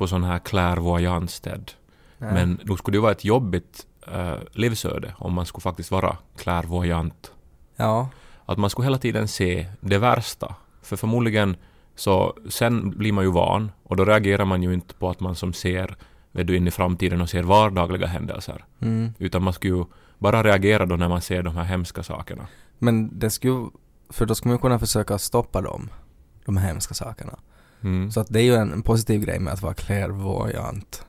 ju på sån här. Nej. Men nog skulle det ju vara ett jobbigt uh, livsöde om man skulle faktiskt vara clairvoyant. Ja. Att man skulle hela tiden se det värsta. För förmodligen så sen blir man ju van och då reagerar man ju inte på att man som ser vet du, in i framtiden och ser vardagliga händelser. Mm. Utan man skulle ju bara reagera då när man ser de här hemska sakerna. Men det skulle för då skulle man kunna försöka stoppa dem, de här hemska sakerna. Mm. Så att det är ju en, en positiv grej med att vara clairvoyant.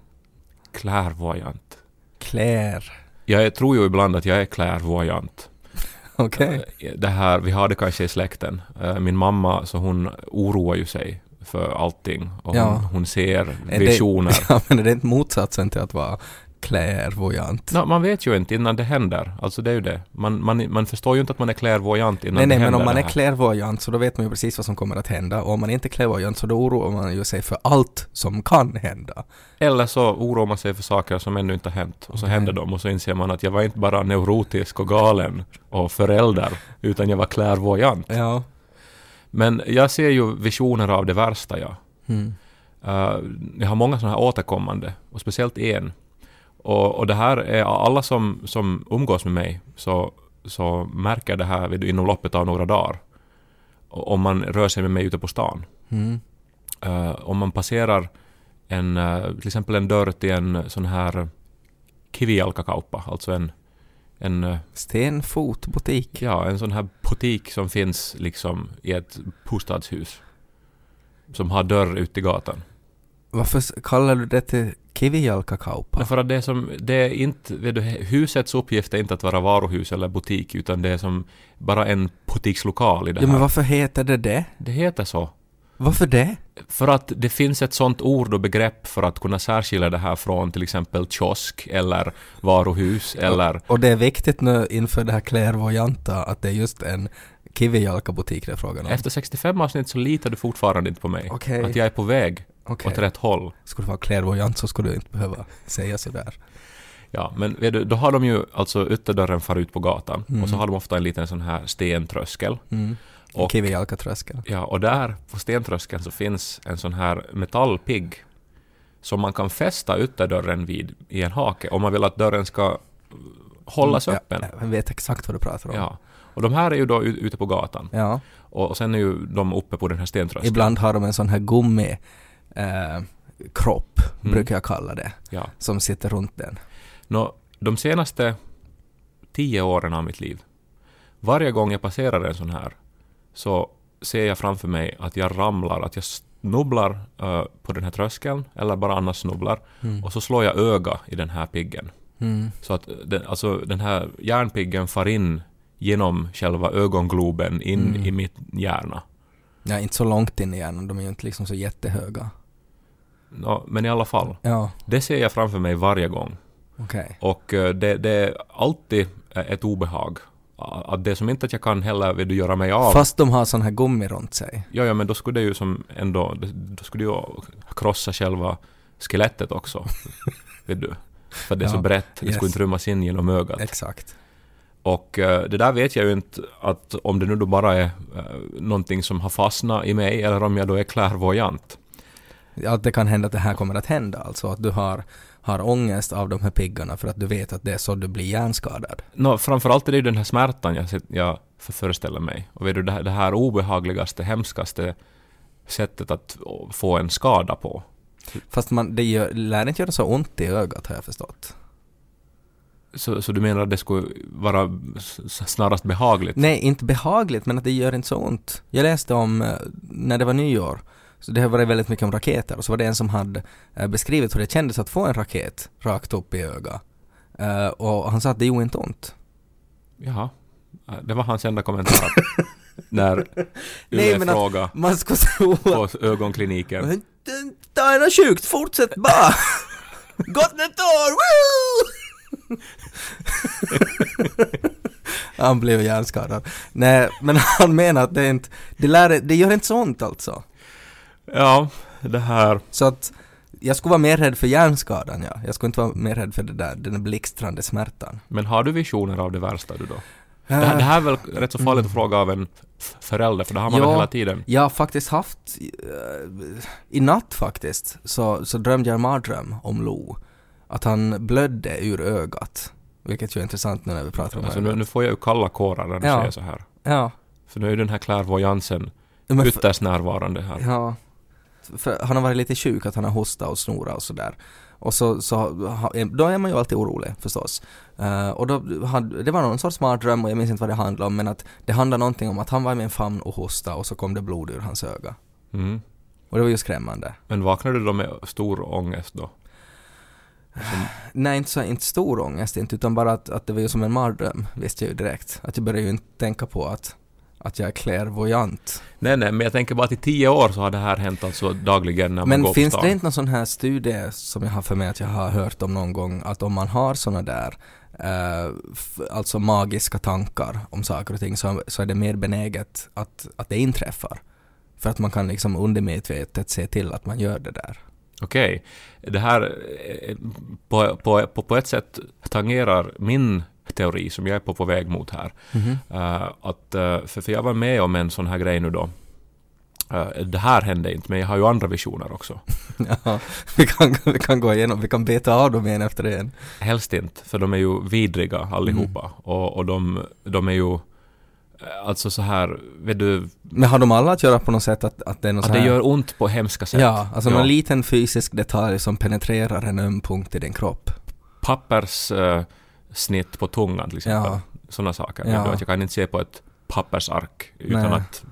Clairvoyant. Clair. Jag tror ju ibland att jag är clairvoyant. Okej. Eh, Det här, vi har det kanske i släkten. Eh, Min mamma, så hon oroar ju sig för allting. Och Ja. hon, hon ser Är det- visioner. Ja, men är det inte motsatsen till att vara clairvoyant? Nå, man vet ju inte innan det händer. Alltså det är ju det. Man, man, man förstår ju inte att man är clairvoyant innan Nej, nej, det men händer om man är clairvoyant så då vet man ju precis vad som kommer att hända. Och om man inte är clairvoyant så då oroar man ju sig för allt som kan hända. Eller så oroar man sig för saker som ännu inte har hänt. Och så Okej. händer de och så inser man att jag var inte bara neurotisk och galen och förälder, utan jag var clairvoyant. Ja. Men jag ser ju visioner av det värsta, ja. Mm. Uh, jag har många sådana här återkommande, och speciellt en. Och, och det här är alla som, som umgås med mig, så, så märker det här vet du, inom loppet av några dagar. Om man rör sig med mig ute på stan. Mm. Uh, om man passerar en, uh, till exempel en dörr till en sån här kivijalkakauppa, alltså en, en, uh, Stenfotbutik. ja, en sån här butik som finns liksom i ett bostadshus. Som har dörr ut till gatan. Varför kallar du det till kivijalkakauppa? Därför att det är som, det är inte, vet du, husets uppgift är inte att vara varuhus eller butik, utan det är som bara en butikslokal i det Ja, men här. varför heter det det? Det heter så. Varför det? För att det finns ett sånt ord och begrepp för att kunna särskilja det här från till exempel kiosk eller varuhus eller... Och det är viktigt nu inför det här clairvoyanta att det är just en kivijalkabutik det är frågan om. Efter 65 avsnitt så litar du fortfarande inte på mig. Okej. Att jag är på väg Okej. åt rätt håll. Skulle du vara clairvoyant så skulle du inte behöva säga sådär. Ja, men du, då har de ju alltså ytterdörren far ut på gatan Mm. och så har de ofta en liten sån här stentröskel. Mm. Och- Kivijalkatröskeln. Ja, och där på stentröskeln så finns en sån här metallpigg som man kan fästa ytterdörren vid i en hake om man vill att dörren ska hållas Mm, öppen. Ja, jag vet exakt vad du pratar om. Ja. Och de här är ju då ute på gatan. Ja. Och, och sen är ju de uppe på den här stentröskeln. Ibland har de en sån här gummi eh, kropp, Mm. brukar jag kalla det, Ja. som sitter runt den. Nå, de senaste tio åren av mitt liv, varje gång jag passerar en sån här, så ser jag framför mig att jag ramlar, att jag snubblar eh, på den här tröskeln, eller bara annars snubblar, Mm. och så slår jag öga i den här piggen. Mm. Så att den, alltså, den här järnpiggen far in genom själva ögongloben in Mm. i mitt hjärna. Ja, inte så långt in i hjärnan, de är ju inte liksom så jättehöga. Nå, men i alla fall, Ja, det ser jag framför mig varje gång. okej. Och eh, det, det är alltid eh, ett obehag. Att det är som inte att jag kan heller vill du göra mig av. Fast de har sån här gummi runt sig. Ja, ja, men då skulle det ju som ändå, då skulle det ju krossa själva skelettet också. vet du? För det är så Ja, brett, det yes. skulle inte rymmas in genom ögat. Exakt. Och eh, det där vet jag ju inte att om det nu då bara är uh, någonting som har fastnat i mig eller om jag då är clairvoyant. Att det kan hända att det här kommer att hända, alltså att du har, har ångest av de här piggarna för att du vet att det är så du blir hjärnskadad. Nå, framförallt är det ju den här smärtan jag, jag för- föreställer mig. Och vet du, det här, det här obehagligaste, hemskaste sättet att få en skada på. Fast man, det gör, lär inte göra så ont i ögat har jag förstått. Så, så du menar att det skulle vara snarast behagligt? Nej, inte behagligt, men att det gör inte så ont. Jag läste om, eh, när det var nyår, så det har varit väldigt mycket om raketer, och så var det en som hade eh, beskrivit hur det kändes att få en raket rakt upp i ögat. Eh, och han sa att det gjorde inte ont. Jaha. Eh, Det var hans enda kommentar. När Nej, Yle att- frågade Man skulle tro på ögonkliniken. Det- är något sjukt, fortsätt bara! Gott nytt år! Han blev hjärnskadad. Nej, men han menar att det inte, det, lär, det gör inte så ont alltså. Ja, det här. Så att jag skulle vara mer rädd för hjärnskadan, ja. Jag skulle inte vara mer rädd för det där, den där blixtrande smärtan. Men har du visioner av det värsta du då? Det, här- det här är väl rätt så farligt att fråga av en förälder, för det har man Ja. väl hela tiden. Jag har faktiskt haft, eh, i natt faktiskt, så, så drömde jag en mardröm om Lo. Att han blödde ur ögat. Vilket ju är intressant nu när vi pratar om Alltså, nu, ögat. nu får jag ju kalla kårar när du Ja. säger så här. Ja. För nu är ju den här klärvoajansen ytterst närvarande här. Ja. För han har varit lite sjuk, att han har hostat och snorat och sådär. Och så, så då är man ju alltid orolig förstås. Eh, och då hade, det var någon sorts mardröm och jag minns inte vad det handlade om men att det handlade någonting om att han var i min famn och hostade och så kom det blod ur hans öga. Mm. Och det var ju skrämmande. Men vaknar du då med stor ångest då? Nej, inte, så, inte stor ångest inte, utan bara att, att det var ju som en mardröm, visste jag ju direkt. Att jag började ju inte tänka på att, att jag är klärvoajant. Nej, nej, men jag tänker bara att i tio år så har det här hänt alltså dagligen när man Men går finns på stan. det inte någon sån här studie som jag har för mig att jag har hört om någon gång, att om man har såna där eh, alltså magiska tankar om saker och ting så, så är det mer benäget att, att det inträffar. För att man kan liksom undermedvetet se till att man gör det där. Okej. Det här eh, på, på, på, på ett sätt tangerar min teori som jag är på, på väg mot här. Eh, att, eh, för, för jag var med om en sån här grej nu då. Eh, det här hände inte, men jag har ju andra visioner också. ja, vi, kan, vi kan gå igenom, vi kan beta av dem en efter en. Helst inte, för de är ju vidriga allihopa. Mm. Och, och de, de är ju... Alltså så här, vet du, Men har de alla att göra på något sätt att, att det är något att det här... gör ont på hemska sätt. Ja, alltså Ja. någon liten fysisk detalj som penetrerar en öm punkt i din kropp. Papperssnitt på tungan till exempel. Ja. Sådana saker. Ja. Jag kan inte se på ett pappersark utan Nej. att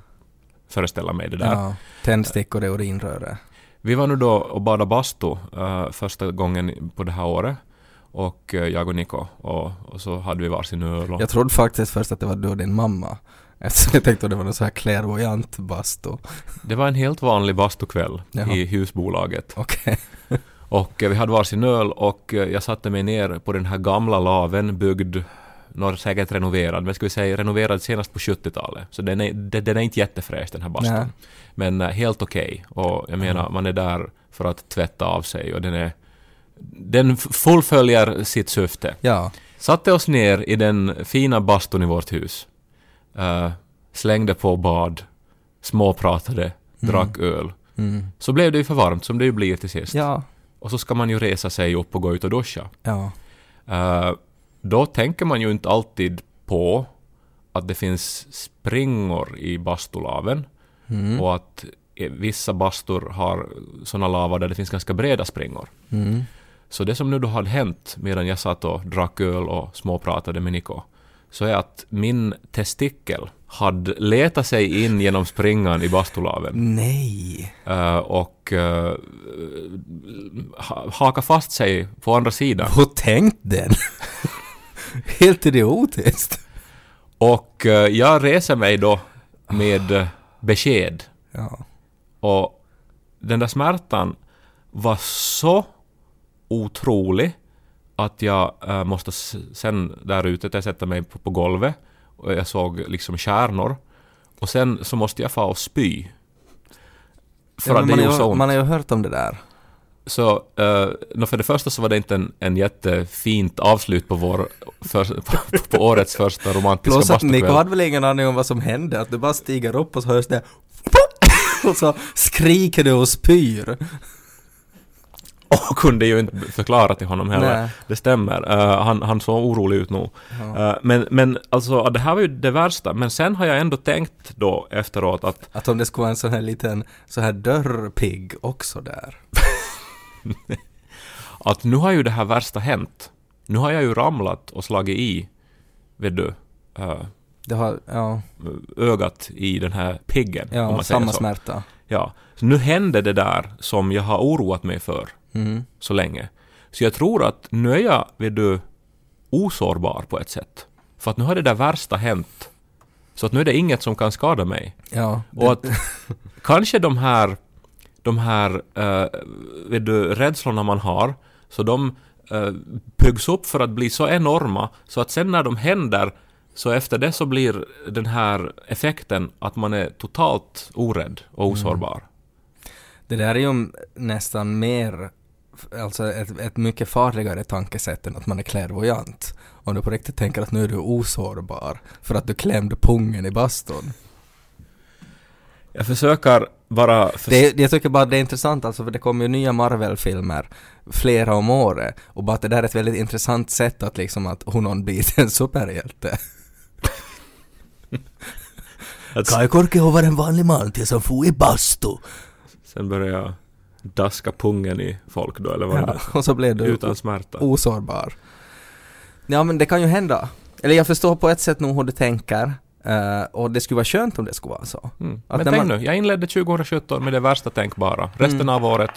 föreställa mig det där. Ja, tändstickor i urinröret. Vi var nu då och badade bastu eh, första gången på det här året. Och eh, jag och Niko. Och, och så hade vi varsin öl. Jag trodde faktiskt först att det var du och din mamma. Eftersom jag tänkte att det var någon så här klärvoajant bastu. Det var en helt vanlig bastukväll Jaha. i husbolaget. Okej. Och eh, vi hade varsin öl och eh, jag satte mig ner på den här gamla laven byggd någon säkert renoverad, men ska vi säga renoverad senast på 70-talet. Så den är, den, är inte jättefräsch den här bastun. Nej. Men eh, helt okej. Och jag menar, man är där för att tvätta av sig och den är... Den fullföljer sitt syfte. Ja. Satte oss ner i den fina bastun i vårt hus. Eh, slängde på bad, småpratade, drack öl. Mm. Så blev det ju för varmt som det ju blir till sist. Ja. Och så ska man ju resa sig upp och gå ut och duscha. Ja. Eh, då tänker man ju inte alltid på att det finns springor i bastulaven Mm. och att eh, vissa bastur har sådana lavar där det finns ganska breda springor. Mm. Så det som nu då hade hänt medan jag satt och drack öl och småpratade med Niko, så är att min testikel hade letat sig in genom springan i bastulaven Nej. eh, och uh, ha, haka fast sig på andra sidan. Hur tänkte den? Helt idiotiskt. Och eh, jag reser mig då med besked. Ja. Och den där smärtan var så otrolig att jag måste sen där ute, jag sätta mig på, på golvet och jag såg liksom kärnor. Och sen så måste jag få och spy. För Ja, att det man, gjorde så har, ont. man har ju hört om det där. Så uh, för det första så var det inte en, en jättefint avslut på, vår, för, på, på årets första romantiska Plus att bastukväll. hade väl ingen aning om vad som hände, att du bara stiger upp och så hörs det och så skriker du och spyr. Och kunde ju inte förklara till honom heller. Nej. Det stämmer. Eh, han, han såg orolig ut nog. Ja. Eh, men, men alltså, det här var ju det värsta. Men sen har jag ändå tänkt då efteråt att Att om det skulle vara en sån här liten, så här dörrpigg också där. att nu har ju det här värsta hänt. Nu har jag ju ramlat och slagit i, vet du, eh, Det har, ja, ögat i den här piggen. om ja man säger samma så. smärta. Ja. Så nu hände det där som jag har oroat mig för Mm. så länge. Så jag tror att nu är jag, vet du, osårbar på ett sätt. För att nu har det där värsta hänt. Så att nu är det inget som kan skada mig. Ja, Och att kanske de här, de här uh, vet du, rädslorna man har, så de uh, byggs upp för att bli så enorma, så att sen när de händer, så efter det så blir den här effekten att man är totalt orädd och osårbar. Det där är ju nästan mer alltså ett, ett mycket farligare tankesätt än att man är klärvoajant. Om du på riktigt tänker att nu är du osårbar för att du klämde pungen i bastun. Jag försöker bara... För... Det, jag tycker bara det är intressant alltså för det kommer ju nya Marvel-filmer flera om året och bara att det där är ett väldigt intressant sätt att liksom att hon blir en superhjälte. Att Kai Korkeho var en vanlig man tills han for i bastu. sen börjar jag daska pungen i folk då, eller vad Ja, och så blev du Utan smärta. osårbar. Ja men det kan ju hända. Eller jag förstår på ett sätt nog hur du tänker. eh, och det skulle vara skönt om det skulle vara så. Mm. Men tänk man- nu, jag inledde 2017 med det värsta tänkbara. Resten Mm. av året,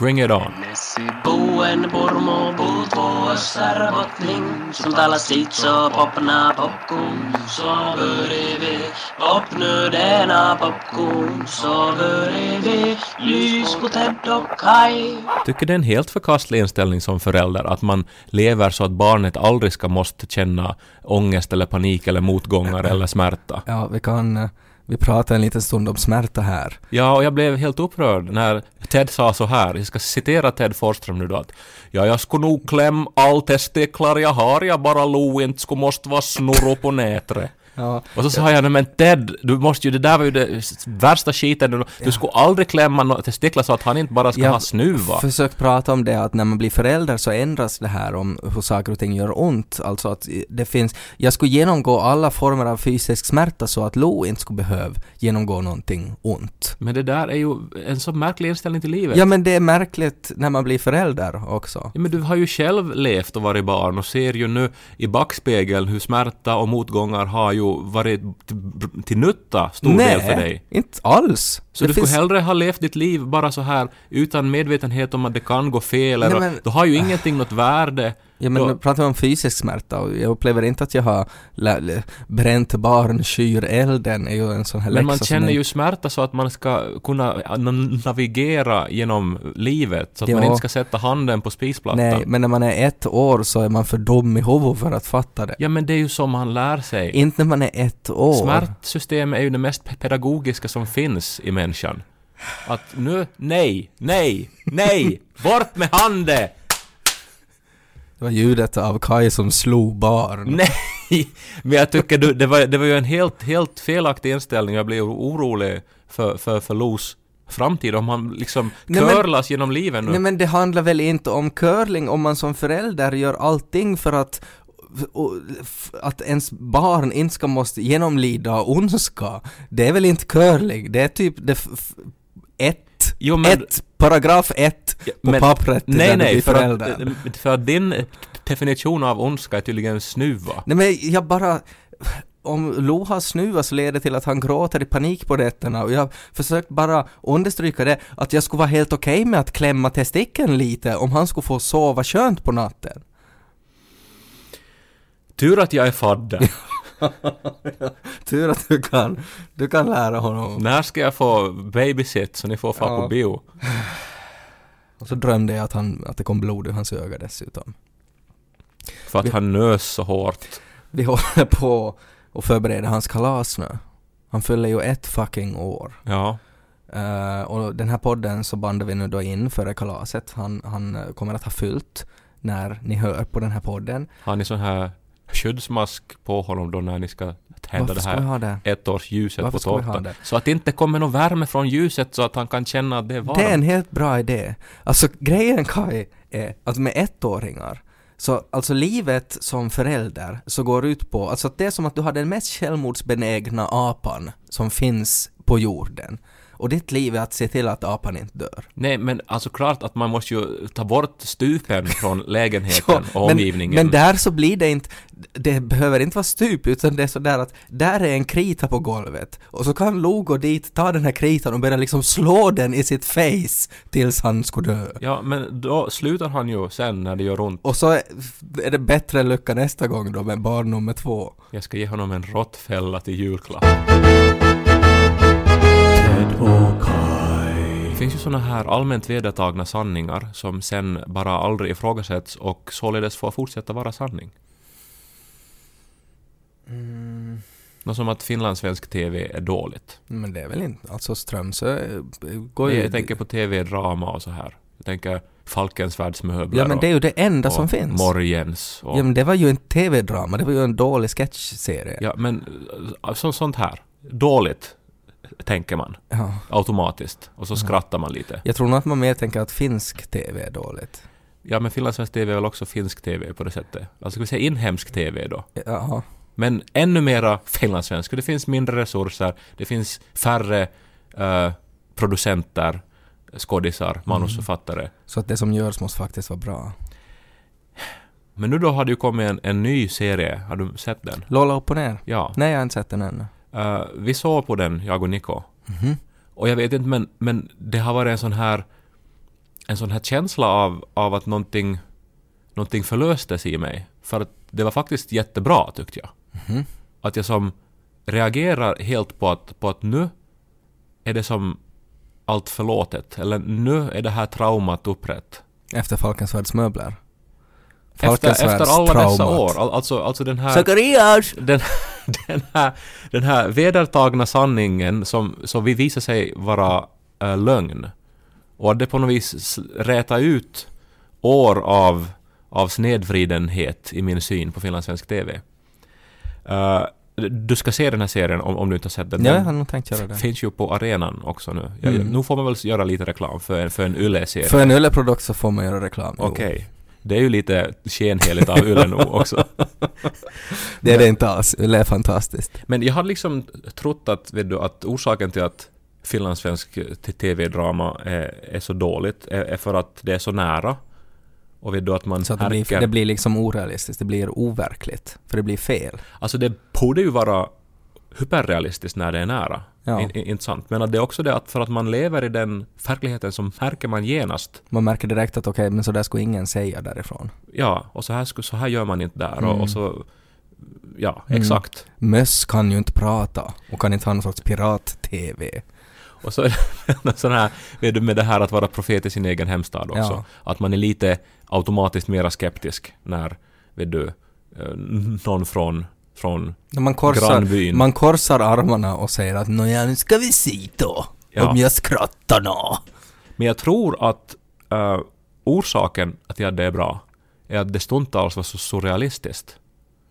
bring it on. Messi buen purmo puutvuossar bottling Som talar sitt så popna popcorn Så börjar vi popnu denna popcorn Så börjar vi lys på Ted och Kai Tycker det är en helt förkastlig inställning som förälder att man lever så att barnet aldrig ska måste känna ångest eller panik eller motgångar eller smärta. Ja, vi kan vi pratar en liten stund om smärta här. Ja, och jag blev helt upprörd när Ted sa så här, jag ska citera Ted Forsström nu då att Ja, jag skulle nog kläm all testiklar jag har, jag bara lo inte skulle måste vara snurro på nätet. Ja, Och så sa jag, "Nej, men Ted, du måste ju, det där var ju det värsta skiten, du, du skulle aldrig klämma några testiklar så att han inte bara ska Jag ha snuva. försökt prata om det att när man blir förälder så ändras det här om hur saker och ting gör ont. Alltså att det finns, jag skulle genomgå alla former av fysisk smärta så att Lo inte skulle behöva genomgå någonting ont. Men det där är ju en så märklig inställning till livet. Ja men det är märkligt när man blir förälder också. Ja, men du har ju själv levt och varit barn och ser ju nu i backspegeln hur smärta och motgångar har ju varit till, till nytta stor del för dig. inte alls. Så Det du finns- skulle hellre ha levt ditt liv bara så här utan medvetenhet om att det kan gå fel Nej, eller men- då har ju ingenting något värde. Ja men Då- nu pratar vi om fysisk smärta och jag upplever inte att jag har bränt barn skyr elden är ju en sån här Men man känner ju smärta så att man ska kunna na- navigera genom livet så att man Ja. inte ska sätta handen på spisplattan. Nej, men när man är ett år så är man för dum i huvudet för att fatta det. Ja men det är ju som man lär sig. Inte när man är ett år. Smärtsystemet är ju det mest pe- pedagogiska som finns i människan. Att nu, nej, nej, nej, bort med handen! Det var ljudet av Kai som slog barn. Nej! Men jag tycker du, det, var, det var ju en helt, helt felaktig inställning. Jag blev orolig för, för, för Los framtid om han liksom Nej, men- curlas genom livet nu. Nej men det handlar väl inte om curling om man som förälder gör allting för att och, att ens barn inte ska måste genomlida ondska. Det är väl inte curling, det är typ det ett, Jo, men- ett, paragraf ett Ja, på men- pappret nej, när du nej, för förälder. att, för att din definition av ondska är tydligen snuva. Nej men jag bara... Om Lo har snuva så leder det till att han gråter i panik på nätterna och jag försökt bara understryka det att jag skulle vara helt okej med att klämma testikeln lite om han skulle få sova skönt på natten. Tur att jag är fadder. Tur att du kan, du kan lära honom. När ska jag få babysit så ni får fara Ja. på bio? Och så drömde jag att, han, att det kom blod ur hans öga dessutom. För att han nös så hårt. Vi håller på och förbereder hans kalas nu. Han fyller ju ett fucking år. Ja. Eh, och den här podden så bandar vi nu då in före kalaset. Han, han eh, kommer att ha fyllt när ni hör på den här podden. Har ni sån här skyddsmask på honom då när ni ska tända Varför det ska vi här ha det? ettårsljuset Varför på ska vi ha tårtan? det? Så att det inte kommer någon värme från ljuset så att han kan känna att det är varmt. Det är en helt bra idé. Alltså grejen Kai är att med ettåringar så alltså livet som förälder så går ut på, alltså att det är som att du har den mest självmordsbenägna apan som finns på jorden. Och ditt liv är att se till att apan inte dör. Nej, men alltså klart att man måste ju ta bort stupen från lägenheten och men, omgivningen. men där så blir det inte, det behöver inte vara stup utan det är sådär att där är en krita på golvet och så kan Lo gå dit, ta den här kritan och börja liksom slå den i sitt face tills han skulle dö. Ja, men då slutar han ju sen när det gör ont. Och så är är det bättre lycka nästa gång då med barn nummer två. Jag ska ge honom en råttfälla till julklapp. Finns ju såna här allmänt vedertagna sanningar som sen bara aldrig ifrågasätts och således får fortsätta vara sanning. Något som att finlandssvensk TV är dåligt. Men det är väl inte, alltså Strömsö eh, går ju... jag tänker på TV-drama och så här. Jag tänker Falkens världsmöbler Ja men det är ju det enda och, som och finns. Morjens och, Ja men det var ju en TV-drama, det var ju en dålig sketchserie. Ja, men äh, så, sånt här. Dåligt, tänker man Ja. automatiskt. Och så skrattar man lite. Jag tror nog att man mer tänker att finsk TV är dåligt. Ja, men finlandssvensk TV är väl också finsk TV på det sättet. Alltså ska vi säga inhemsk TV då? Jaha. Men ännu mera finlandssvensk. Det finns mindre resurser, det finns färre eh, producenter, skådisar, manusförfattare. Så att det som görs måste faktiskt vara bra. Men nu då har det ju kommit en, en ny serie. Har du sett den? Lola upp och ner? Ja. Nej, jag har inte sett den ännu. Eh, vi såg på den, jag och Niko. Mhm. Och jag vet inte, men, men det har varit en sån här en sån här känsla av, av att någonting, någonting förlöstes i mig. För att det var faktiskt jättebra, tyckte jag. Mhm. Att jag som reagerar helt på att, på att nu är det som allt förlåtet. Eller nu är det här traumat upprätt. Efter Falkens möbler. Efter, efter alla dessa traumat. år. Al- Alltså, alltså den här... Zacharias! den, den, här, den här vedertagna sanningen som, som vi visar sig vara äh, lögn. Och att det på något vis rätar ut år av, av snedvridenhet i min syn på finlandssvensk TV. Eh, du ska se den här serien om, om du inte har sett den. Ja, jag Den har nog tänkt göra det. finns ju på arenan också nu. Ja, Mm. Nu får man väl göra lite reklam för, en- för en Yle-serie. För en Yle-produkt så får man göra reklam. Okej. Det är ju lite skenheligt av Yle nu också. Det är det inte alls. Yle är fantastiskt. Men jag hade liksom trott att, vet du, att orsaken till att finlandssvensk TV-drama är, är så dåligt är, är för att det är så nära. Och vet du att man Så att det blir, det blir liksom orealistiskt. Det blir overkligt. För det blir fel. Alltså det borde ju vara hyperrealistiskt när det är nära. Ja. In, in? Men att det är också det att för att man lever i den verkligheten så märker man genast Man märker direkt att okej, men så där skulle ingen säga därifrån. Ja, och så här, sku- så här gör man inte där. Mm. Och, och så... Ja, Mm. exakt. Möss kan ju inte prata och kan inte ha någon sorts pirat-TV. Och så sån här, vet du, med det här att vara profet i sin egen hemstad också. Ja. Att man är lite automatiskt mera skeptisk när, vet du, eh, någon från, från Man korsar, grannbyn. man korsar armarna och säger att nåja, nu ska vi se då. Ja. Om jag skrattar nå. Men jag tror att eh, orsaken att jag det är bra är att det stundtals var så surrealistiskt.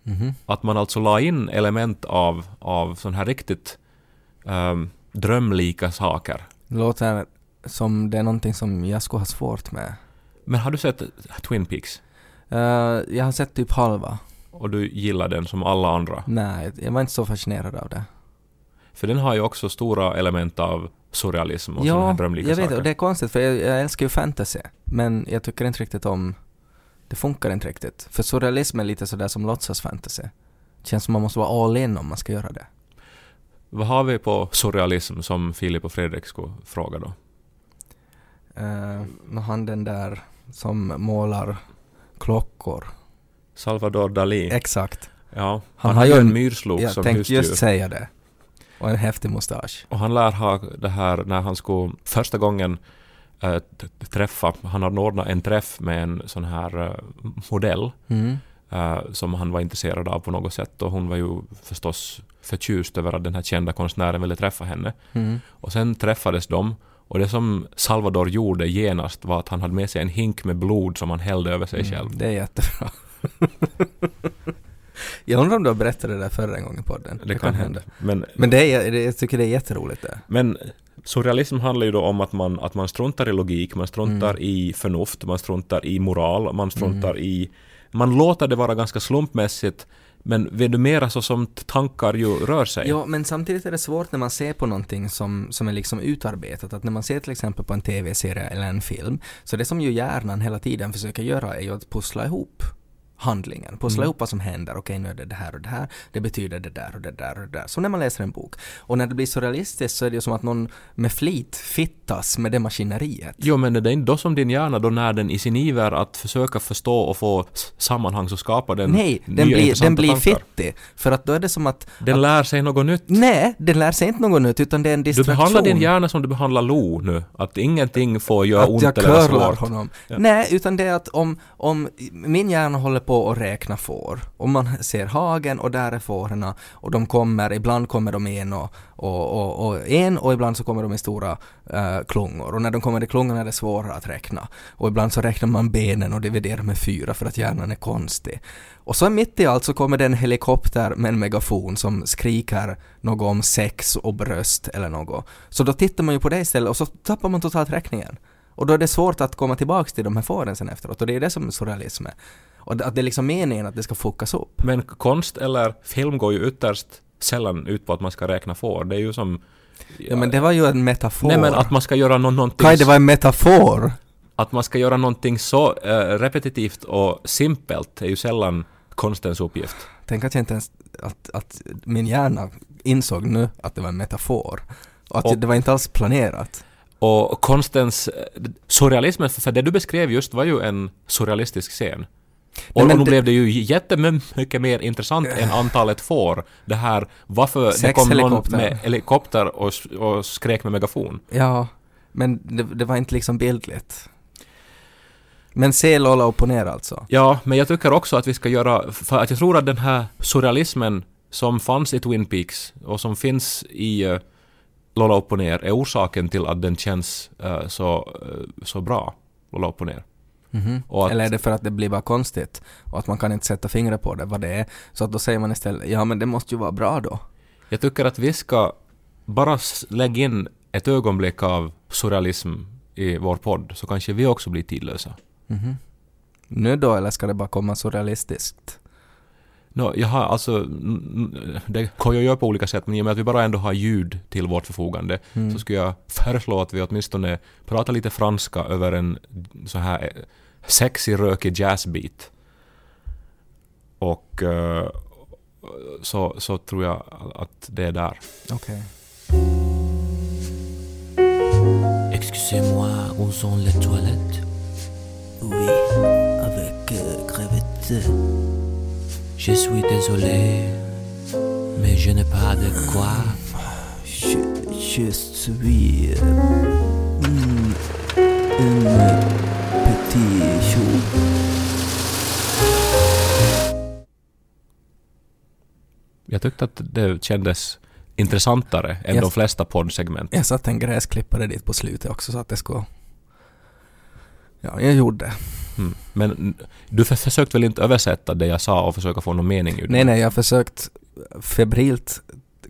Mhm. Att man alltså la in element av, av sån här riktigt ehm, drömlika saker. Det låter som det är någonting som jag skulle ha svårt med. Men har du sett Twin Peaks? Eh, jag har sett typ halva. Och du gillar den som alla andra? Nej, jag var inte så fascinerad av det. För den har ju också stora element av surrealism och sådana här Ja, drömlika jag vet saker. och det är konstigt för jag, jag älskar ju fantasy. Men jag tycker inte riktigt om... Det funkar inte riktigt. För surrealism är lite sådär som låtsas fantasy. Känns som man måste vara all in om man ska göra det. Vad har vi på surrealism som Filip och Fredrik skulle fråga då? Uh, han den där som målar klockor. Salvador Dalí. Exakt. ja, Han han, har ju en myrslok Jag som tänkte husdjur. just säga det. Och en häftig mustasch. Och han lär ha det här när han skulle första gången t- träffa, han hade ordnat en träff med en sån här eh, modell Mm. eh, som han var intresserad av på något sätt och hon var ju förstås förtjust över att den här kända konstnären ville träffa henne. Mm. Och sen träffades de och det som Salvador gjorde genast var att han hade med sig en hink med blod som han hällde över sig själv. Mm, det är jättebra. Jag undrar om du har berättat det där förra en gång i podden. Det, kan hända. Men, Men det är, det, jag tycker det är jätteroligt det. men surrealism handlar ju då om att man, att man struntar i logik, man struntar Mm. i förnuft, man struntar i moral, man struntar i... Man låter det vara ganska slumpmässigt men vet du mera så som tankar ju rör sig. Ja, men samtidigt är det svårt när man ser på någonting som, som är liksom utarbetat. Att när man ser till exempel på en TV-serie eller en film, så det som ju hjärnan hela tiden försöker göra är ju att pussla ihop handlingen, pussla Mm. ihop vad som händer, okej nu är det det här och det här, det betyder det där och det där och det där. Som när man läser en bok. Och när det blir så realistiskt så är det ju som att någon med flit fittas med det maskineriet. Jo, men det är inte då som din hjärna då när den i sin iver att försöka förstå och få sammanhang så skapar den Nej, den blir, den blir tankar. fittig. För att då är det som att... Den att lär sig något nytt. nej, den lär sig inte något nytt utan det är en Du distraktion. behandlar din hjärna som du behandlar Lo nu. Att ingenting får göra att ont jag eller vara curlar svårt. honom. Ja. Nej, utan det är att om, om min hjärna håller på att räkna får. Och man ser hagen och där är fåren och de kommer, ibland kommer de en och, och, och, och en och ibland så kommer de i stora uh, klungor. Och när de kommer i klungorna är det svårare att räkna. Och ibland så räknar man benen och dividerar med fyra för att hjärnan är konstig. Och så mitt i allt så kommer det en helikopter med en megafon som skriker något om sex och bröst eller något. Så då tittar man ju på det istället och så tappar man totalt räkningen. Och då är det svårt att komma tillbaks till de här fåren sen efteråt och det är det som är surrealism är. Och att det är liksom meningen att det ska fuckas upp. Men konst eller film går ju ytterst sällan ut på att man ska räkna får. Det är ju som... Ja, men det var ju en metafor. Nej men att man ska göra nå någonting... Kaj, det var en metafor! Att man ska göra någonting så äh, repetitivt och simpelt är ju sällan konstens uppgift. Tänk att jag inte ens... Att, att min hjärna insåg nu att det var en metafor. Och att Och- det var inte alls planerat. Och konstens... Surrealismen, för det du beskrev just var ju en surrealistisk scen. Och, men och nu det- blev det ju jättemycket mer intressant än antalet får. Det här varför det kom någon helikopter. med helikopter och, och skrek med megafon. Ja, men det, det var inte liksom bildligt. Men se Lola upp och ner alltså. Ja, men jag tycker också att vi ska göra... För att jag tror att den här surrealismen som fanns i Twin Peaks och som finns i uh, Lola upp och ner är orsaken till att den känns eh, så, eh, så bra, Lola upp och ner. Mhm. Och att- Eller är det för att det blir bara konstigt och att man kan inte sätta fingret på det, vad det är? Så att då säger man istället, ja men det måste ju vara bra då. Jag tycker att vi ska bara lägga in ett ögonblick av surrealism i vår podd, så kanske vi också blir tidlösa. Mhm. Nu då, eller ska det bara komma så jag har alltså, det kan jag göra på olika sätt, men i och med att vi bara ändå har ljud till vårt förfogande Mm. så skulle jag föreslå att vi åtminstone pratar lite franska över en så här eh, sexig, rökig jazzbeat. Och eh, så, så tror jag att det är där. Okej. Excusez-moi, où sont les toilettes Oui, avec euh, crevette. Je suis désolé, mais je n'ai pas de quoi. Je, je suis euh, mm, un euh, petit chou. Jag tyckte att det kändes intressantare än Yes. de flesta poddsegment. Jag satte en gräsklippare dit på slutet också så att det skulle... Ja, jag gjorde det. Mm. Men du för- försökte väl inte översätta det jag sa och försöka få någon mening ur det? Nej, nej, jag har försökt febrilt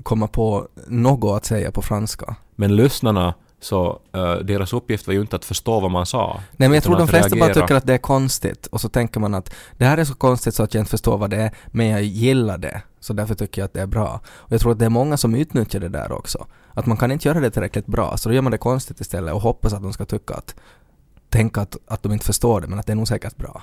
komma på något att säga på franska. Men lyssnarna, så eh, deras uppgift var ju inte att förstå vad man sa. Nej men jag tror de flesta bara reagera. tycker att det är konstigt och så tänker man att det här är så konstigt så att jag inte förstår vad det är men jag gillar det så därför tycker jag att det är bra. Och jag tror att det är många som utnyttjar det där också. Att man kan inte göra det tillräckligt bra så då gör man det konstigt istället och hoppas att de ska tycka att tänka att, att de inte förstår det men att det är nog säkert bra.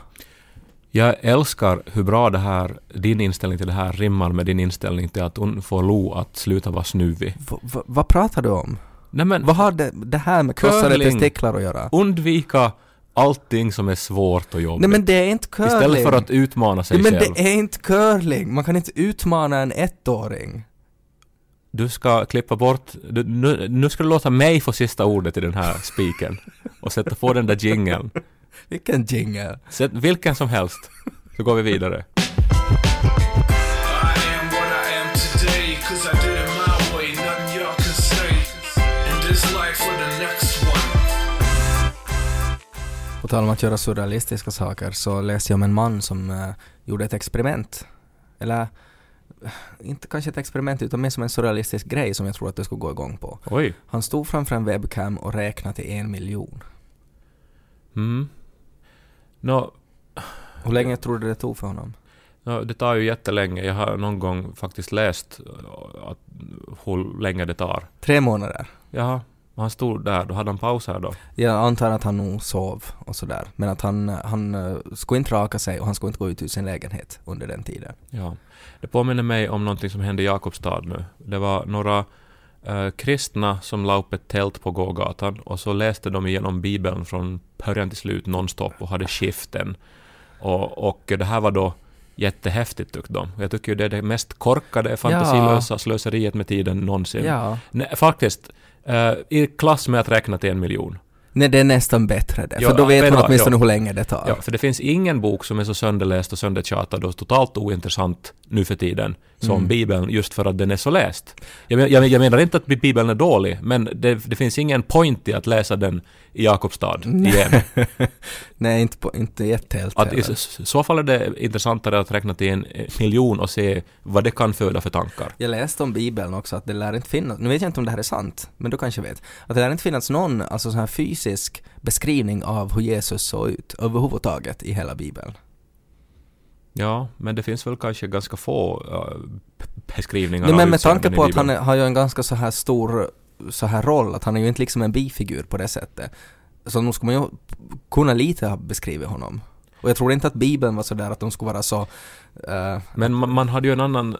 Jag älskar hur bra det här, din inställning till det här rimmar med din inställning till att hon får Lo att sluta vara snuvig. V- v- vad pratar du om? Nej men, Vad har det, det här med krossade testiklar att göra? undvika allting som är svårt och jobbigt. Nej men det är inte curling! Istället för att utmana sig ja, men själv. det är inte curling! Man kan inte utmana en ettåring. Du ska klippa bort... Du, nu, nu ska du låta mig få sista ordet i den här spiken. och sätta på den där jingeln. Vilken jingle! Sätt vilken som helst. Så går vi vidare. På tal om att göra surrealistiska saker så läste jag om en man som eh, gjorde ett experiment. Eller inte kanske ett experiment utan mer som en surrealistisk grej som jag tror att du skulle gå igång på. Oj. Han stod framför en webcam och räknade till en miljon. Mm. Nå, Hur länge tror du det tog för honom? nå, det tar ju jättelänge. Jag har någon gång faktiskt läst eh, att, hur länge det tar. Tre månader. Jaha, han stod där. Då hade han paus här då. Jag antar att han nog sov och sådär. Men att han, han eh, skulle inte raka sig och han skulle inte gå ut ur sin lägenhet under den tiden. Ja. Det påminner mig om någonting som hände i Jakobstad nu. Det var några eh, kristna som la upp ett tält på gågatan och så läste de igenom Bibeln från början till slut nonstop och hade skiften. Och, och det här var då jättehäftigt tyckte de. Jag tycker ju det är det mest korkade, fantasilösa slöseriet med tiden någonsin. Ja. Nej, faktiskt, i klass med att räkna till en miljon. Nej, det är nästan bättre det. Ja, för då vet man åtminstone ja. hur länge det tar. Ja, för det finns ingen bok som är så sönderläst och söndertjatad och totalt ointressant nu för tiden som Mm. Bibeln just för att den är så läst. Jag, jag, jag menar inte att Bibeln är dålig, men det, det finns ingen point i att läsa den i Jakobstad igen. Nej, inte, på, inte jättehelt Att I s- så fall är det intressantare att räkna till en eh, miljon och se vad det kan föda för tankar. Jag läste om Bibeln också att det lär inte finnas, nu vet jag inte om det här är sant, men du kanske vet, att det lär inte finnas någon alltså sån här fysisk beskrivning av hur Jesus såg ut överhuvudtaget i hela Bibeln. Ja, men det finns väl kanske ganska få uh, beskrivningar Nej, av men med tanke på att han är, har ju en ganska så här stor så här roll, att han är ju inte liksom en bifigur på det sättet. Så nog skulle man ju kunna lite ha beskrivit honom. Och jag tror inte att Bibeln var så där att de skulle vara så... eh, Men man, man hade ju en annan,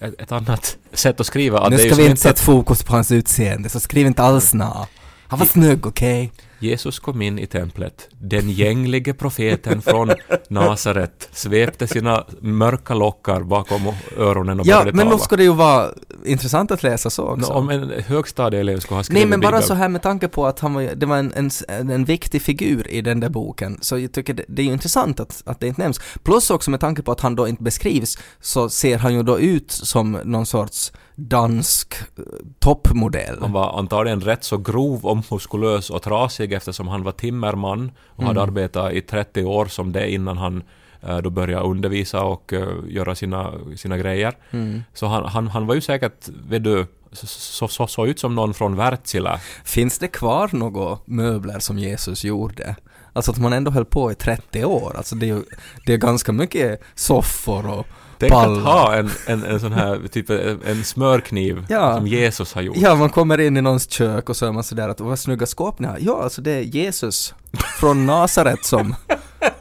ett, ett annat sätt att skriva. Att nu ska vi inte sätta fokus på hans utseende, så skriv inte alls na. Han var snygg, okej? Jesus kom in i templet. Den gänglige profeten från Nasaret svepte sina mörka lockar bakom öronen och Ja, började men tala. nog ska det ju vara intressant att läsa så också. Nå, om en högstadieelev skulle ha skrivit Nej men bara Bibeln. så här med tanke på att han var, det var en, en, en viktig figur i den där boken, så jag tycker det, det är ju intressant att, att det inte nämns. Plus också med tanke på att han då inte beskrivs, så ser han ju då ut som någon sorts dansk eh, toppmodell. Han var antagligen rätt så grov och muskulös och trasig eftersom han var timmerman och hade Mm. arbetat i 30 år som det innan han eh, då började undervisa och eh, göra sina, sina grejer. Mm. Så han, han, han var ju säkert, vet du, så, så, så, så ut som någon från Wärtsilä. Finns det kvar några möbler som Jesus gjorde? Alltså att man ändå höll på i 30 år, alltså det är ju det är ganska mycket soffor och Tänk pallar. att ha en, en, en sån här, typ en smörkniv Ja. som Jesus har gjort. Ja, man kommer in i någons kök och så är man sådär att vad snygga skåp ni har. Ja, alltså det är Jesus från Nasaret som,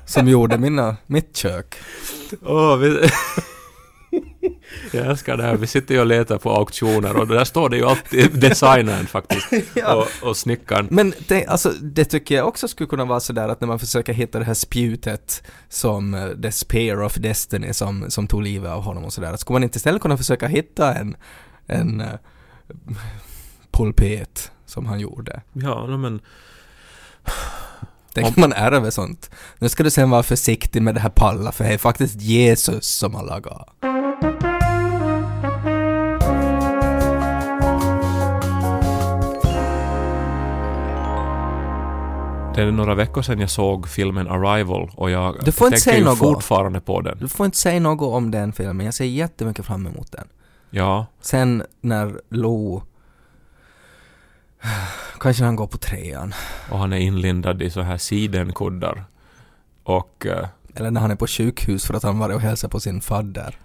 som gjorde mina, mitt kök. Åh, vi... Jag älskar det här. Vi sitter ju och letar på auktioner och där står det ju alltid designern faktiskt. Ja. Och, och snickaren. Men det, alltså, det tycker jag också skulle kunna vara sådär att när man försöker hitta det här spjutet som eh, the spear of destiny som, som tog livet av honom och sådär. Skulle man inte istället kunna försöka hitta en, en uh, pulpet som han gjorde? Ja, men Tänk man ärver sånt. Nu ska du sen vara försiktig med det här palla för det är faktiskt Jesus som har lagat. Det är några veckor sedan jag såg filmen Arrival och jag Du får inte tänker säga något. fortfarande på den. Du får inte säga något om den filmen, jag ser jättemycket fram emot den. Ja, Sen när Lo... Kanske när han går på trean. och han är inlindad i så här sidenkuddar. Och eh, Eller när han är på sjukhus för att han varit och hälsat på sin fadder.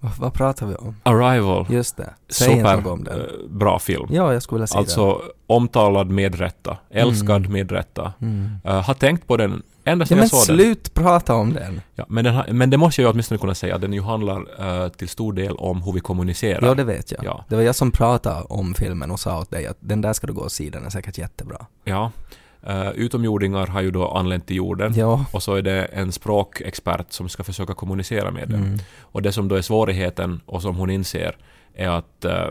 Vad, vad pratar vi om? Arrival, Just det. Säg super något om den. eh, bra film. Ja, jag skulle vilja säga Alltså omtalad med rätta, älskad Mm. med rätta. Mm. Uh, har tänkt på den ända Ja sedan men jag såg den. slut prata om den. Ja, men, den har, men det måste jag ju åtminstone kunna säga, den ju handlar eh, till stor del om hur vi kommunicerar. Ja, det vet jag. Ja. Det var jag som pratade om filmen och sa åt dig att den där ska du gå och se, den är säkert jättebra. Ja. Eh, utomjordingar har ju då anlänt till jorden Ja. och så är det en språkexpert som ska försöka kommunicera med dem. Mm. Och det som då är svårigheten och som hon inser är att eh,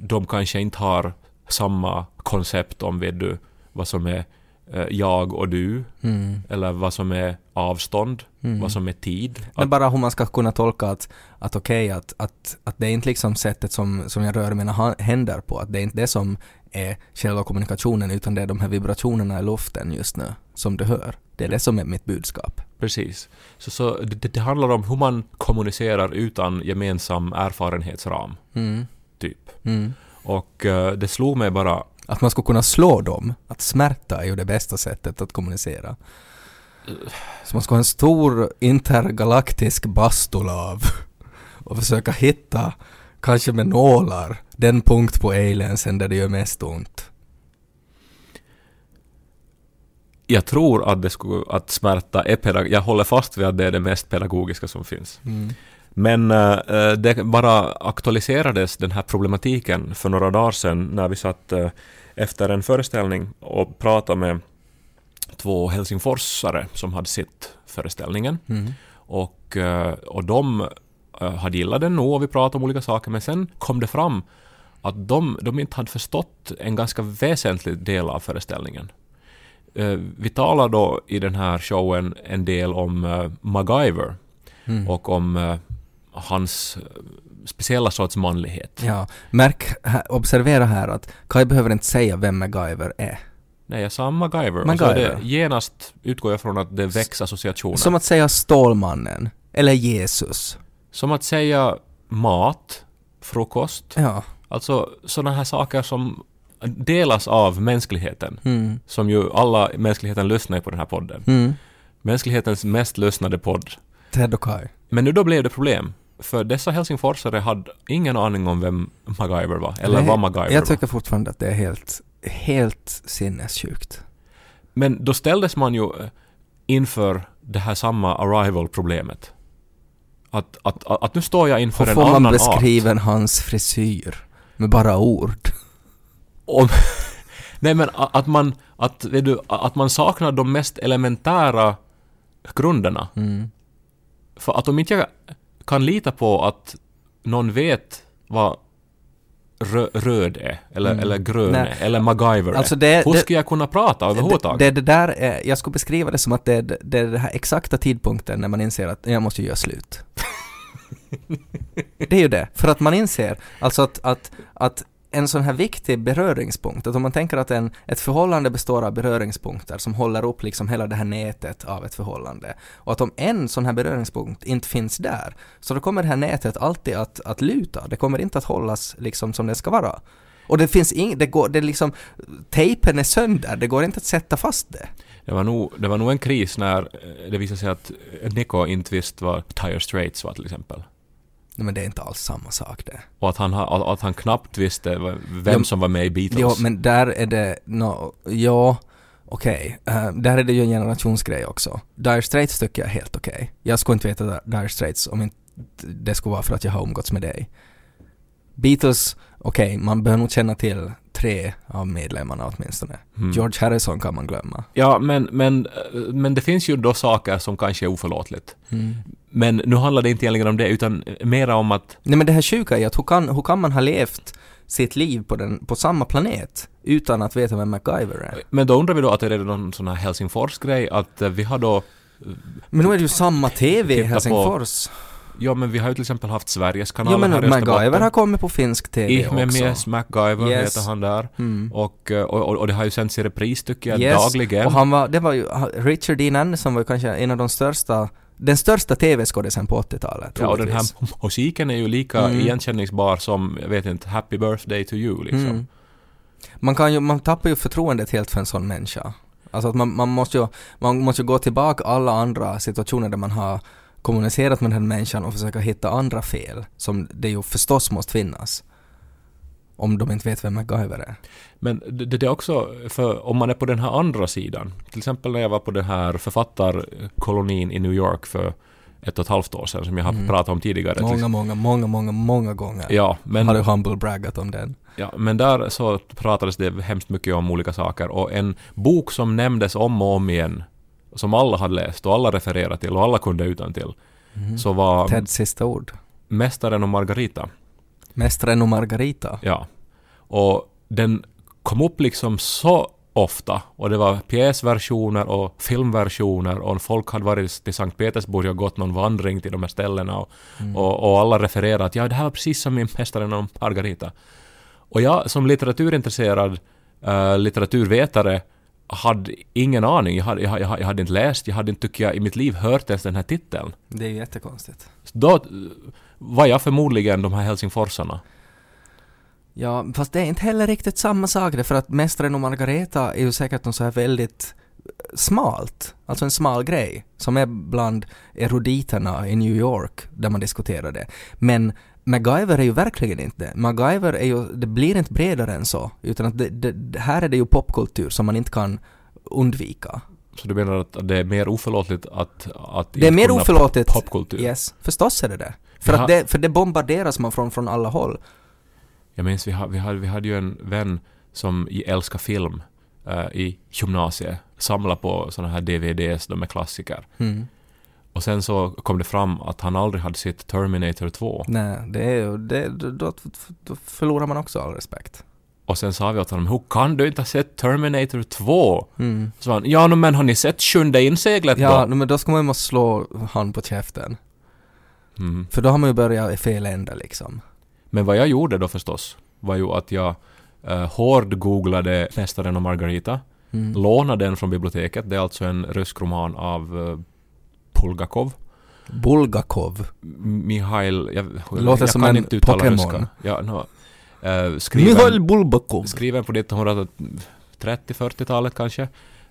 de kanske inte har samma koncept om vet du, vad som är eh, jag och du Mm. eller vad som är avstånd, Mm. vad som är tid. Men Att, bara hur man ska kunna tolka att, att okej, att, att, att det är inte liksom sättet som, som jag rör mina händer på, att det är inte det som är själva kommunikationen, utan det är de här vibrationerna i luften just nu, som du hör. Det är det som är mitt budskap. precis. Så, så det, det handlar om hur man kommunicerar utan gemensam erfarenhetsram, Mm. typ. Mm. Och eh, det slog mig bara Att man ska kunna slå dem, att smärta är ju det bästa sättet att kommunicera. Så man ska ha en stor intergalaktisk bastulav och försöka hitta, kanske med nålar, den punkt på aliensen där det gör mest ont. Jag tror att, det skulle, att smärta är pedagog... Jag håller fast vid att det är det mest pedagogiska som finns. Mm. Men eh, det bara aktualiserades den här problematiken för några dagar sedan när vi satt eh, efter en föreställning och pratade med två helsingforsare som hade sett föreställningen. Mm. Och, och de hade gillat den och vi pratade om olika saker men sen kom det fram att de, de inte hade förstått en ganska väsentlig del av föreställningen. eh, vi talar då i den här showen en del om eh, MacGyver Mm. och om eh, hans eh, speciella sorts manlighet. Ja, märk, observera här att Kai behöver inte säga vem MacGyver är. Nej, jag sa MacGyver. MacGyver. det, genast utgår jag från att det väcks associationer. Som att säga Stålmannen, eller Jesus. Som att säga mat, frukost, Ja. alltså sådana här saker som delas av mänskligheten. Mm. Som ju alla mänskligheten lyssnar på den här podden. Mm. Mänsklighetens mest lyssnade podd. Ted och Kai. Men nu då blev det problem. För dessa helsingforsare hade ingen aning om vem MacGyver var, eller Nej, vad MacGyver Jag var. tycker fortfarande att det är helt, helt sinnessjukt. Men då ställdes man ju eh, inför det här samma arrival-problemet. Att, att, att, att nu står jag inför Hur en får man annan art. beskriva hans frisyr? Med bara ord. Om, nej men att man, att, vet du, att man saknar de mest elementära grunderna. Mm. För att om inte jag kan lita på att någon vet vad rö, röd är, eller, Mm. eller grön Nej. eller MacGyver Alltså det- hur det- ska jag kunna prata överhuvudtaget? Det, det där är, jag skulle beskriva det som att det är, det är den här exakta tidpunkten när man inser att jag måste göra slut. det är ju det. För att man inser, alltså att, att, att en sån här viktig beröringspunkt, att om man tänker att en, ett förhållande består av beröringspunkter som håller upp liksom hela det här nätet av ett förhållande. Och att om en sån här beröringspunkt inte finns där, så då kommer det här nätet alltid att, att luta. Det kommer inte att hållas liksom som det ska vara. Och det finns inget... det går, det liksom, tejpen är sönder, det går inte att sätta fast det. Det var, nog, det var nog en kris när eh, det visade sig att Nico inte visste vad ”tire Straits var till exempel. Nej, men det är inte alls samma sak det. Och att han, ha- att han knappt visste vem Ja, som var med i Beatles. Jo, men där är det, no, ja, okej. Eh, där är det ju en generationsgrej också. Dire Straits tycker jag är helt okej. Jag skulle inte veta Dire Straits om inte det skulle vara för att jag har umgåtts med dig. Beatles, okej, man behöver nog känna till tre av medlemmarna åtminstone. Mm. George Harrison kan man glömma. Ja, men, men, men det finns ju då saker som kanske är oförlåtligt. Men nu handlar det inte egentligen om det, utan mera om att Nej men det här sjuka är att hur kan, hur kan man ha levt sitt liv på, den, på samma planet utan att veta vem MacGyver är? Men då undrar vi då att är det någon sån här Helsingfors-grej, att eh, vi har då... Men nu är det ju samma TV i Titta på- Helsingfors. Ja, men vi har ju till exempel haft Sveriges kanal Jo men här i MacGyver har kommit på finsk TV också. Ihmemies MacGyver Yes. heter han där. Mm. Och, eh, och, och, och det har ju sänts i repris tycker jag, Yes. dagligen. Och han var, det var ju, Richard Dean Anderson var ju kanske en av de största, den största TV-skådisen på 80-talet. ja, och den här musiken är ju lika Mm. igenkänningsbar som, jag vet inte, Happy Birthday to you liksom. Mm. Man kan ju, man tappar ju förtroendet helt för en sån människa. Alltså att man, man måste ju, man måste ju gå tillbaka alla andra situationer där man har kommunicerat med den här människan och försöka hitta andra fel, som det ju förstås måste finnas. Om de inte vet vem MacGyver är. Men det, det är också, för om man är på den här andra sidan, till exempel när jag var på den här författarkolonin i New York för ett och ett halvt år sedan, som jag har Mm. pratat om tidigare. Många, många, många, många, många gånger Ja, men, har du humble braggat om den. ja, men där så pratades det hemskt mycket om olika saker och en bok som nämndes om och om igen, som alla hade läst och alla refererade till och alla kunde utan till så var Teds sista ord. Mästaren och Margarita. Mästaren och Margarita. Ja. Och den kom upp liksom så ofta och det var pjäsversioner och filmversioner och folk hade varit till Sankt Petersburg och gått någon vandring till de här ställena och, och, och alla refererade att ja, det här var precis som i Mästaren och Margarita. Och jag som litteraturintresserad eh, litteraturvetare hade ingen aning. Jag hade, jag, jag, jag hade inte läst, jag hade inte, tycker jag, i mitt liv hört ens den här titeln. Det är ju jättekonstigt. Så då eh, var jag förmodligen de här helsingforsarna. Ja, fast det är inte heller riktigt samma sak det, för att Mästaren och Margareta är ju säkert något så här väldigt smalt, alltså en smal grej, som är bland eruditerna i New York, där man diskuterar det. Men MacGyver är ju verkligen inte det. MacGyver är ju, det blir inte bredare än så, utan att det, det, här är det ju popkultur som man inte kan undvika. Så du menar att det är mer oförlåtligt att... att Det är mer oförlåtligt. Popkultur. Yes, förstås är det det. För, att det, för det bombarderas man från, från alla håll. Jag minns vi, ha- vi, hade, vi hade ju en vän som älskar film eh, i gymnasiet. Samla på såna här DVDs, de är klassiker. Mm. Och sen så kom det fram att han aldrig hade sett Terminator 2. Nej, det är det, då, då förlorar man också all respekt. Och sen sa vi åt honom, hur kan du inte ha sett Terminator 2? Mm. Så han, ja no, men har ni sett Sjunde inseglet Ja, då? men då ska man ju måste slå han på käften. Mm. För då har man ju börjat i fel ände liksom. Men vad jag gjorde då förstås var ju att jag uh, hård-googlade Mästaren och Margarita, Mm. lånade den från biblioteket, det är alltså en rysk roman av uh, Bulgakov. Bulgakov. Mihail... Jag, Det låter jag som kan en inte uttala Pokémon. ryska. Ja, no, uh, skriven, Bulgakov. skriven på 1930-40-talet kanske.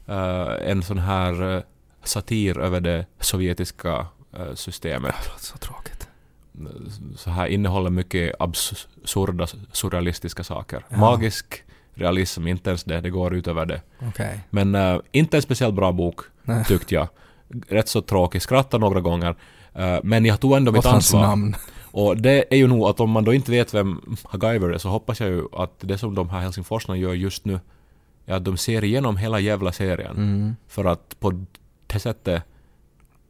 Eh, en sån här eh, satir över det sovjetiska eh, systemet. Så tråkigt. Så här innehåller mycket absurda, surrealistiska saker. Ja. Magisk realism, inte ens det, det går utöver det. Okej. Men eh, inte en speciellt bra bok, tyckte jag. Rätt så tråkig, skrattade några gånger. Eh, men jag tog ändå mitt Åt hans ansvar. namn. Och det är ju nog att om man då inte vet vem MacGyver är så hoppas jag ju att det som de här Helsingforsarna gör just nu är att de ser igenom hela jävla serien. Mm. För att på det sättet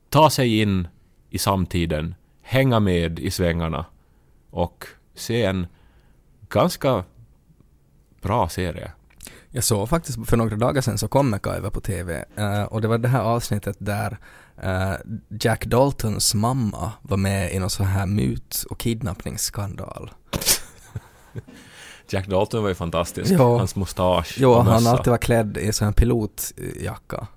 ta sig in i samtiden, hänga med i svängarna och se en ganska bra serie. Jag såg faktiskt för några dagar sedan så kom MacGyver på TV eh, och det var det här avsnittet där eh, Jack Daltons mamma var med i någon sån här mut och kidnappningsskandal. Jack Dalton var ju fantastisk. Ja. Hans mustasch Jo, och han alltid var klädd i sån här pilotjacka.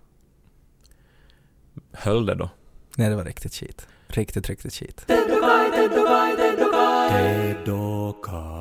Höll det då? Nej, det var riktigt shit. Riktigt, riktigt shit. Det dockar